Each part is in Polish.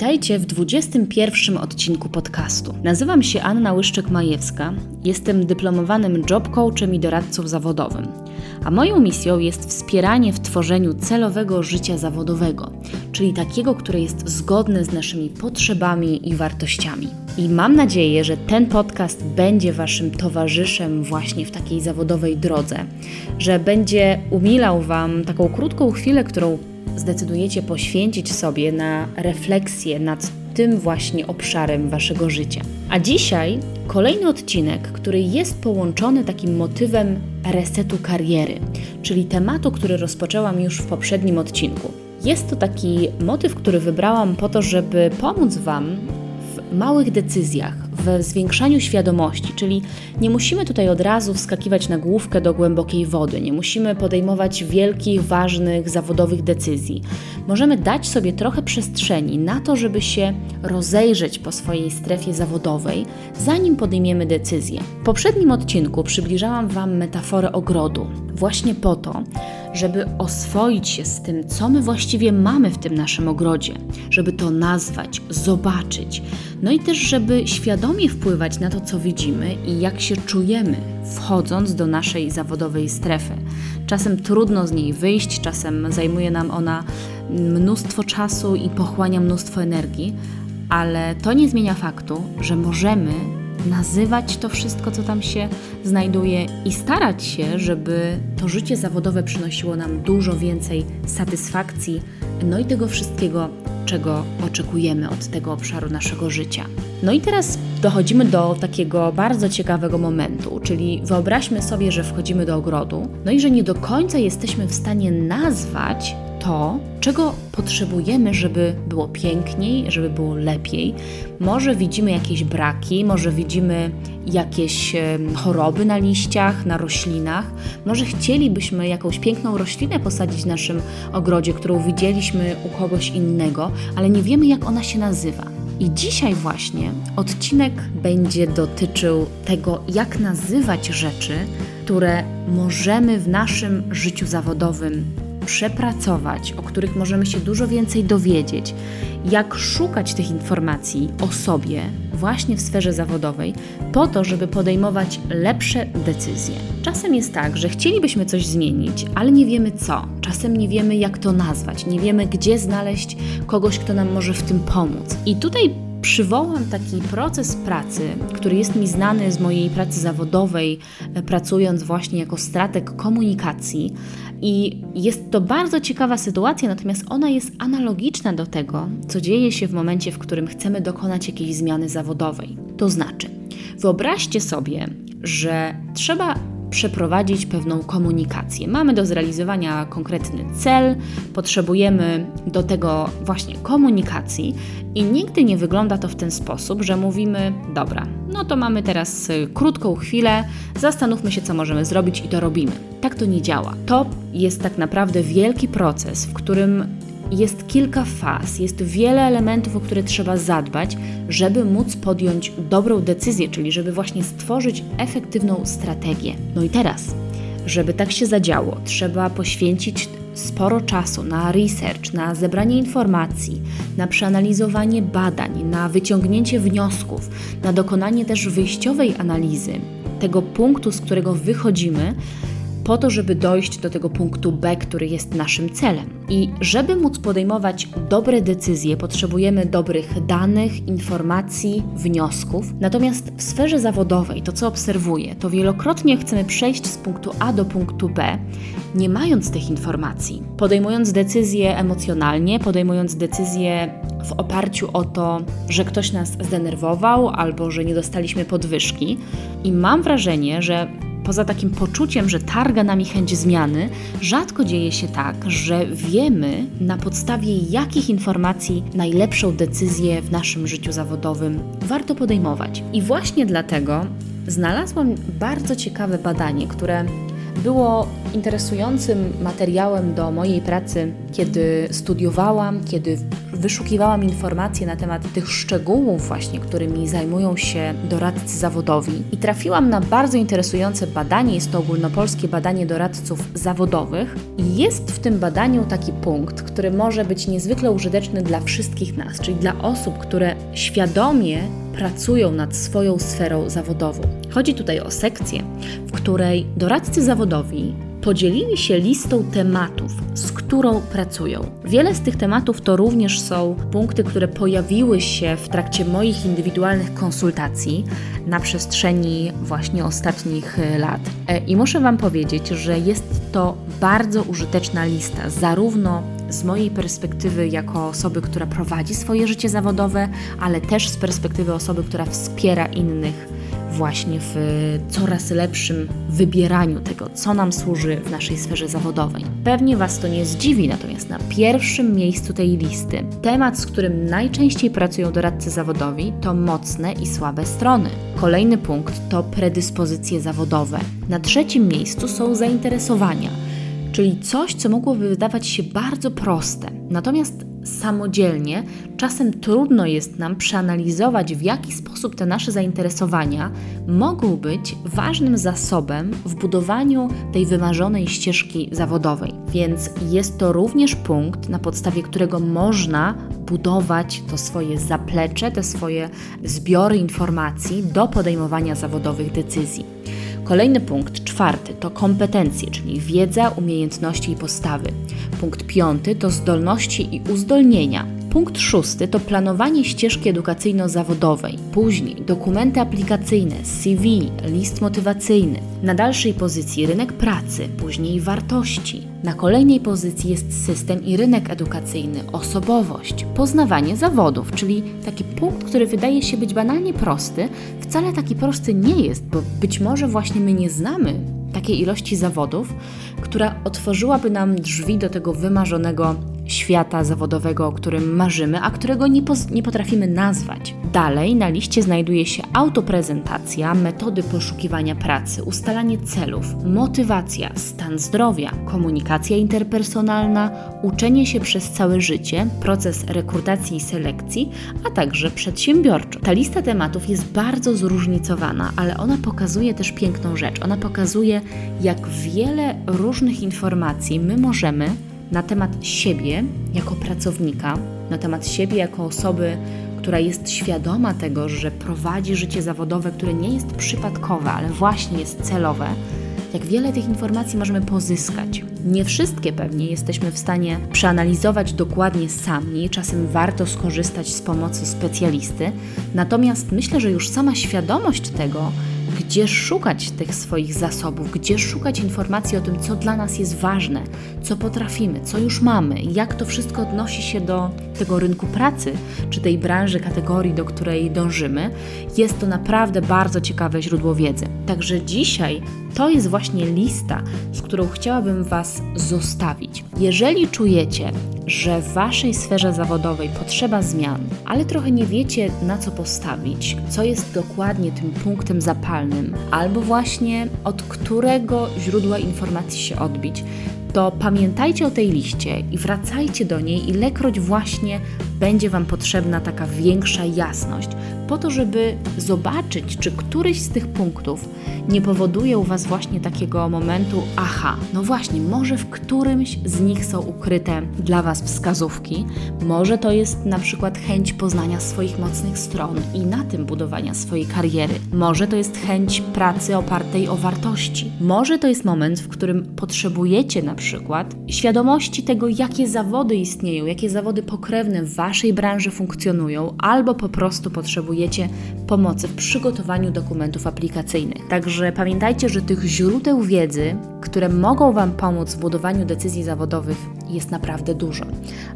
Witajcie w 21 odcinku podcastu. Nazywam się Anna Łyszczyk-Majewska, jestem dyplomowanym job coachem i doradcą zawodowym. A moją misją jest wspieranie w tworzeniu celowego życia zawodowego, czyli takiego, które jest zgodne z naszymi potrzebami i wartościami. I mam nadzieję, że ten podcast będzie Waszym towarzyszem właśnie w takiej zawodowej drodze, że będzie umilał Wam taką krótką chwilę, którą zdecydujecie poświęcić sobie na refleksję nad tym właśnie obszarem waszego życia. A dzisiaj kolejny odcinek, który jest połączony takim motywem resetu kariery, czyli tematu, który rozpoczęłam już w poprzednim odcinku. Jest to taki motyw, który wybrałam po to, żeby pomóc Wam w małych decyzjach, w zwiększaniu świadomości, czyli nie musimy tutaj od razu wskakiwać na główkę do głębokiej wody, nie musimy podejmować wielkich, ważnych, zawodowych decyzji. Możemy dać sobie trochę przestrzeni na to, żeby się rozejrzeć po swojej strefie zawodowej, zanim podejmiemy decyzję. W poprzednim odcinku przybliżałam Wam metaforę ogrodu, właśnie po to, żeby oswoić się z tym, co my właściwie mamy w tym naszym ogrodzie, żeby to nazwać, zobaczyć, no i też, żeby świadomie wpływać na to, co widzimy i jak się czujemy, wchodząc do naszej zawodowej strefy. Czasem trudno z niej wyjść, czasem zajmuje nam ona mnóstwo czasu i pochłania mnóstwo energii, ale to nie zmienia faktu, że możemy nazywać to wszystko, co tam się znajduje i starać się, żeby to życie zawodowe przynosiło nam dużo więcej satysfakcji, no i tego wszystkiego, czego oczekujemy od tego obszaru naszego życia. No i teraz dochodzimy do takiego bardzo ciekawego momentu, czyli wyobraźmy sobie, że wchodzimy do ogrodu, no i że nie do końca jesteśmy w stanie nazwać to, czego potrzebujemy, żeby było piękniej, żeby było lepiej. Może widzimy jakieś braki, może widzimy jakieś choroby na liściach, na roślinach. Może chcielibyśmy jakąś piękną roślinę posadzić w naszym ogrodzie, którą widzieliśmy u kogoś innego, ale nie wiemy, jak ona się nazywa. I dzisiaj właśnie odcinek będzie dotyczył tego, jak nazywać rzeczy, które możemy w naszym życiu zawodowym przepracować, o których możemy się dużo więcej dowiedzieć, jak szukać tych informacji o sobie właśnie w sferze zawodowej, po to, żeby podejmować lepsze decyzje. Czasem jest tak, że chcielibyśmy coś zmienić, ale nie wiemy co. Czasem nie wiemy, jak to nazwać, nie wiemy, gdzie znaleźć kogoś, kto nam może w tym pomóc. I tutaj przywołam taki proces pracy, który jest mi znany z mojej pracy zawodowej, e, pracując właśnie jako strateg komunikacji. I jest to bardzo ciekawa sytuacja, natomiast ona jest analogiczna do tego, co dzieje się w momencie, w którym chcemy dokonać jakiejś zmiany zawodowej. To znaczy, wyobraźcie sobie, że trzeba przeprowadzić pewną komunikację. Mamy do zrealizowania konkretny cel, potrzebujemy do tego właśnie komunikacji i nigdy nie wygląda to w ten sposób, że mówimy: Dobra, no to mamy teraz y, krótką chwilę, zastanówmy się, co możemy zrobić i to robimy. Tak to nie działa. To jest tak naprawdę wielki proces, w którym jest kilka faz, jest wiele elementów, o które trzeba zadbać, żeby móc podjąć dobrą decyzję, czyli żeby właśnie stworzyć efektywną strategię. No i teraz, żeby tak się zadziało, trzeba poświęcić sporo czasu na research, na zebranie informacji, na przeanalizowanie badań, na wyciągnięcie wniosków, na dokonanie też wyjściowej analizy tego punktu, z którego wychodzimy, po to, żeby dojść do tego punktu B, który jest naszym celem. I żeby móc podejmować dobre decyzje, potrzebujemy dobrych danych, informacji, wniosków. Natomiast w sferze zawodowej, to co obserwuję, to wielokrotnie chcemy przejść z punktu A do punktu B, nie mając tych informacji, podejmując decyzje emocjonalnie, podejmując decyzje w oparciu o to, że ktoś nas zdenerwował albo że nie dostaliśmy podwyżki. I mam wrażenie, że poza takim poczuciem, że targa nami chęć zmiany, rzadko dzieje się tak, że wiemy na podstawie jakich informacji najlepszą decyzję w naszym życiu zawodowym warto podejmować. I właśnie dlatego znalazłam bardzo ciekawe badanie, które było interesującym materiałem do mojej pracy, kiedy studiowałam, kiedy wyszukiwałam informacje na temat tych szczegółów właśnie, którymi zajmują się doradcy zawodowi. I trafiłam na bardzo interesujące badanie, jest to ogólnopolskie badanie doradców zawodowych. I jest w tym badaniu taki punkt, który może być niezwykle użyteczny dla wszystkich nas, czyli dla osób, które świadomie pracują nad swoją sferą zawodową. Chodzi tutaj o sekcję, w której doradcy zawodowi podzielili się listą tematów, z którą pracują. Wiele z tych tematów to również są punkty, które pojawiły się w trakcie moich indywidualnych konsultacji na przestrzeni właśnie ostatnich e, lat. E, I muszę Wam powiedzieć, że jest to bardzo użyteczna lista, zarówno z mojej perspektywy jako osoby, która prowadzi swoje życie zawodowe, ale też z perspektywy osoby, która wspiera innych właśnie w coraz lepszym wybieraniu tego, co nam służy w naszej sferze zawodowej. Pewnie Was to nie zdziwi, natomiast na pierwszym miejscu tej listy temat, z którym najczęściej pracują doradcy zawodowi, to mocne i słabe strony. Kolejny punkt to predyspozycje zawodowe. Na trzecim miejscu są zainteresowania czyli coś, co mogłoby wydawać się bardzo proste. Natomiast samodzielnie czasem trudno jest nam przeanalizować, w jaki sposób te nasze zainteresowania mogą być ważnym zasobem w budowaniu tej wymarzonej ścieżki zawodowej. Więc jest to również punkt, na podstawie którego można budować to swoje zaplecze, te swoje zbiory informacji do podejmowania zawodowych decyzji. Kolejny punkt, czwarty, to kompetencje, czyli wiedza, umiejętności i postawy. Punkt piąty to zdolności i uzdolnienia. Punkt szósty to planowanie ścieżki edukacyjno-zawodowej, później dokumenty aplikacyjne, CV, list motywacyjny. Na dalszej pozycji rynek pracy, później wartości. Na kolejnej pozycji jest system i rynek edukacyjny, osobowość, poznawanie zawodów, czyli taki punkt, który wydaje się być banalnie prosty, wcale taki prosty nie jest, bo być może właśnie my nie znamy takiej ilości zawodów, która otworzyłaby nam drzwi do tego wymarzonego świata zawodowego, o którym marzymy, a którego nie, nie potrafimy nazwać. Dalej na liście znajduje się autoprezentacja, metody poszukiwania pracy, ustalanie celów, motywacja, stan zdrowia, komunikacja interpersonalna, uczenie się przez całe życie, proces rekrutacji i selekcji, a także przedsiębiorczo. Ta lista tematów jest bardzo zróżnicowana, ale ona pokazuje też piękną rzecz. Ona pokazuje, jak wiele różnych informacji my możemy na temat siebie jako pracownika, na temat siebie jako osoby, która jest świadoma tego, że prowadzi życie zawodowe, które nie jest przypadkowe, ale właśnie jest celowe, jak wiele tych informacji możemy pozyskać. Nie wszystkie pewnie jesteśmy w stanie przeanalizować dokładnie sami, czasem warto skorzystać z pomocy specjalisty, natomiast myślę, że już sama świadomość tego, gdzie szukać tych swoich zasobów, gdzie szukać informacji o tym, co dla nas jest ważne, co potrafimy, co już mamy, jak to wszystko odnosi się do tego rynku pracy, czy tej branży, kategorii, do której dążymy, jest to naprawdę bardzo ciekawe źródło wiedzy. Także dzisiaj to jest właśnie lista, z którą chciałabym Was zostawić. Jeżeli czujecie, że w Waszej sferze zawodowej potrzeba zmian, ale trochę nie wiecie na co postawić, co jest dokładnie tym punktem zapalnym, albo właśnie od którego źródła informacji się odbić, to pamiętajcie o tej liście i wracajcie do niej, ilekroć właśnie będzie Wam potrzebna taka większa jasność, po to, żeby zobaczyć, czy któryś z tych punktów nie powoduje u Was właśnie takiego momentu, aha, no właśnie, może w którymś z nich są ukryte dla Was wskazówki, może to jest na przykład chęć poznania swoich mocnych stron i na tym budowania swojej kariery, może to jest chęć pracy opartej o wartości, może to jest moment, w którym potrzebujecie na przykład świadomości tego, jakie zawody istnieją, jakie zawody pokrewne w Waszej branży funkcjonują, albo po prostu potrzebujecie pomocy w przygotowaniu dokumentów aplikacyjnych. Także pamiętajcie, że tych źródeł wiedzy, które mogą Wam pomóc w budowaniu decyzji zawodowych, jest naprawdę dużo.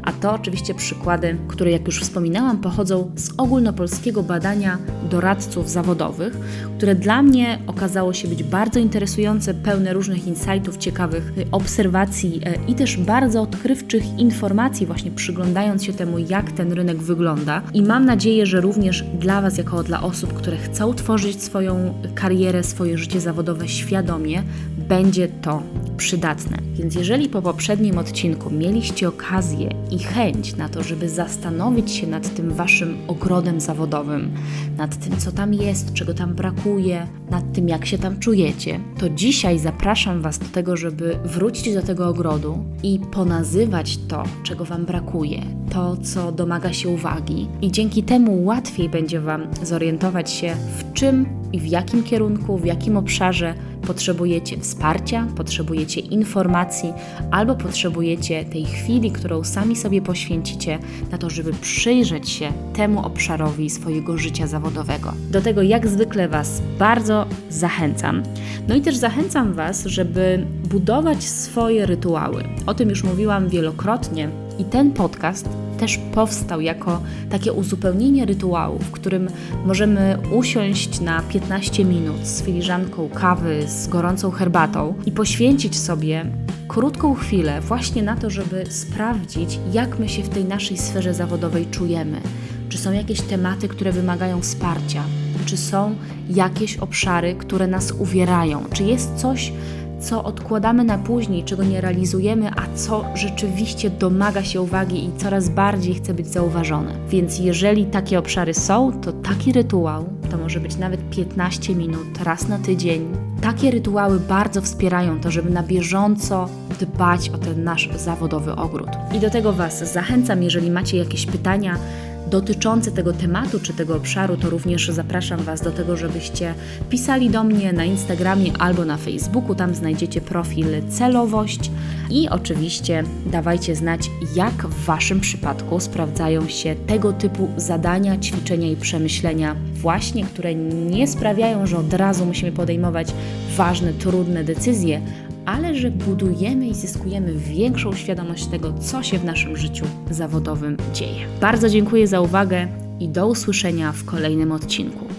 A to oczywiście przykłady, które jak już wspominałam, pochodzą z ogólnopolskiego badania doradców zawodowych, które dla mnie okazało się być bardzo interesujące, pełne różnych insightów, ciekawych obserwacji e, i też bardzo odkrywczych informacji, właśnie przyglądając się temu, jak ten rynek wygląda. I mam nadzieję, że również dla Was, jako dla osób, które chcą tworzyć swoją karierę, swoje życie zawodowe świadomie, będzie to przydatne. Więc jeżeli po poprzednim odcinku mieliście okazję i chęć na to, żeby zastanowić się nad tym waszym ogrodem zawodowym, nad tym, co tam jest, czego tam brakuje, nad tym, jak się tam czujecie, to dzisiaj zapraszam Was do tego, żeby wrócić do tego ogrodu i ponazywać to, czego Wam brakuje, to, co domaga się uwagi, i dzięki temu łatwiej będzie Wam zorientować się, w czym i w jakim kierunku, w jakim obszarze potrzebujecie wsparcia, potrzebujecie informacji albo potrzebujecie tej chwili, którą sami sobie poświęcicie na to, żeby przyjrzeć się temu obszarowi swojego życia zawodowego. Do tego jak zwykle Was bardzo zachęcam. No i też zachęcam Was, żeby budować swoje rytuały. O tym już mówiłam wielokrotnie i ten podcast też powstał jako takie uzupełnienie rytuału, w którym możemy usiąść na 15 minut z filiżanką kawy, z gorącą herbatą i poświęcić sobie krótką chwilę właśnie na to, żeby sprawdzić, jak my się w tej naszej sferze zawodowej czujemy. Czy są jakieś tematy, które wymagają wsparcia? Czy są jakieś obszary, które nas uwierają? Czy jest coś, co odkładamy na później, czego nie realizujemy, a co rzeczywiście domaga się uwagi i coraz bardziej chce być zauważone. Więc jeżeli takie obszary są, to taki rytuał to może być nawet 15 minut raz na tydzień. Takie rytuały bardzo wspierają to, żeby na bieżąco dbać o ten nasz zawodowy ogród. I do tego Was zachęcam, jeżeli macie jakieś pytania, dotyczące tego tematu czy tego obszaru, to również zapraszam Was do tego, żebyście pisali do mnie na Instagramie albo na Facebooku. Tam znajdziecie profil Celowość i oczywiście dawajcie znać, jak w Waszym przypadku sprawdzają się tego typu zadania, ćwiczenia i przemyślenia, właśnie które nie sprawiają, że od razu musimy podejmować ważne, trudne decyzje, ale że budujemy i zyskujemy większą świadomość tego, co się w naszym życiu zawodowym dzieje. Bardzo dziękuję za uwagę i do usłyszenia w kolejnym odcinku.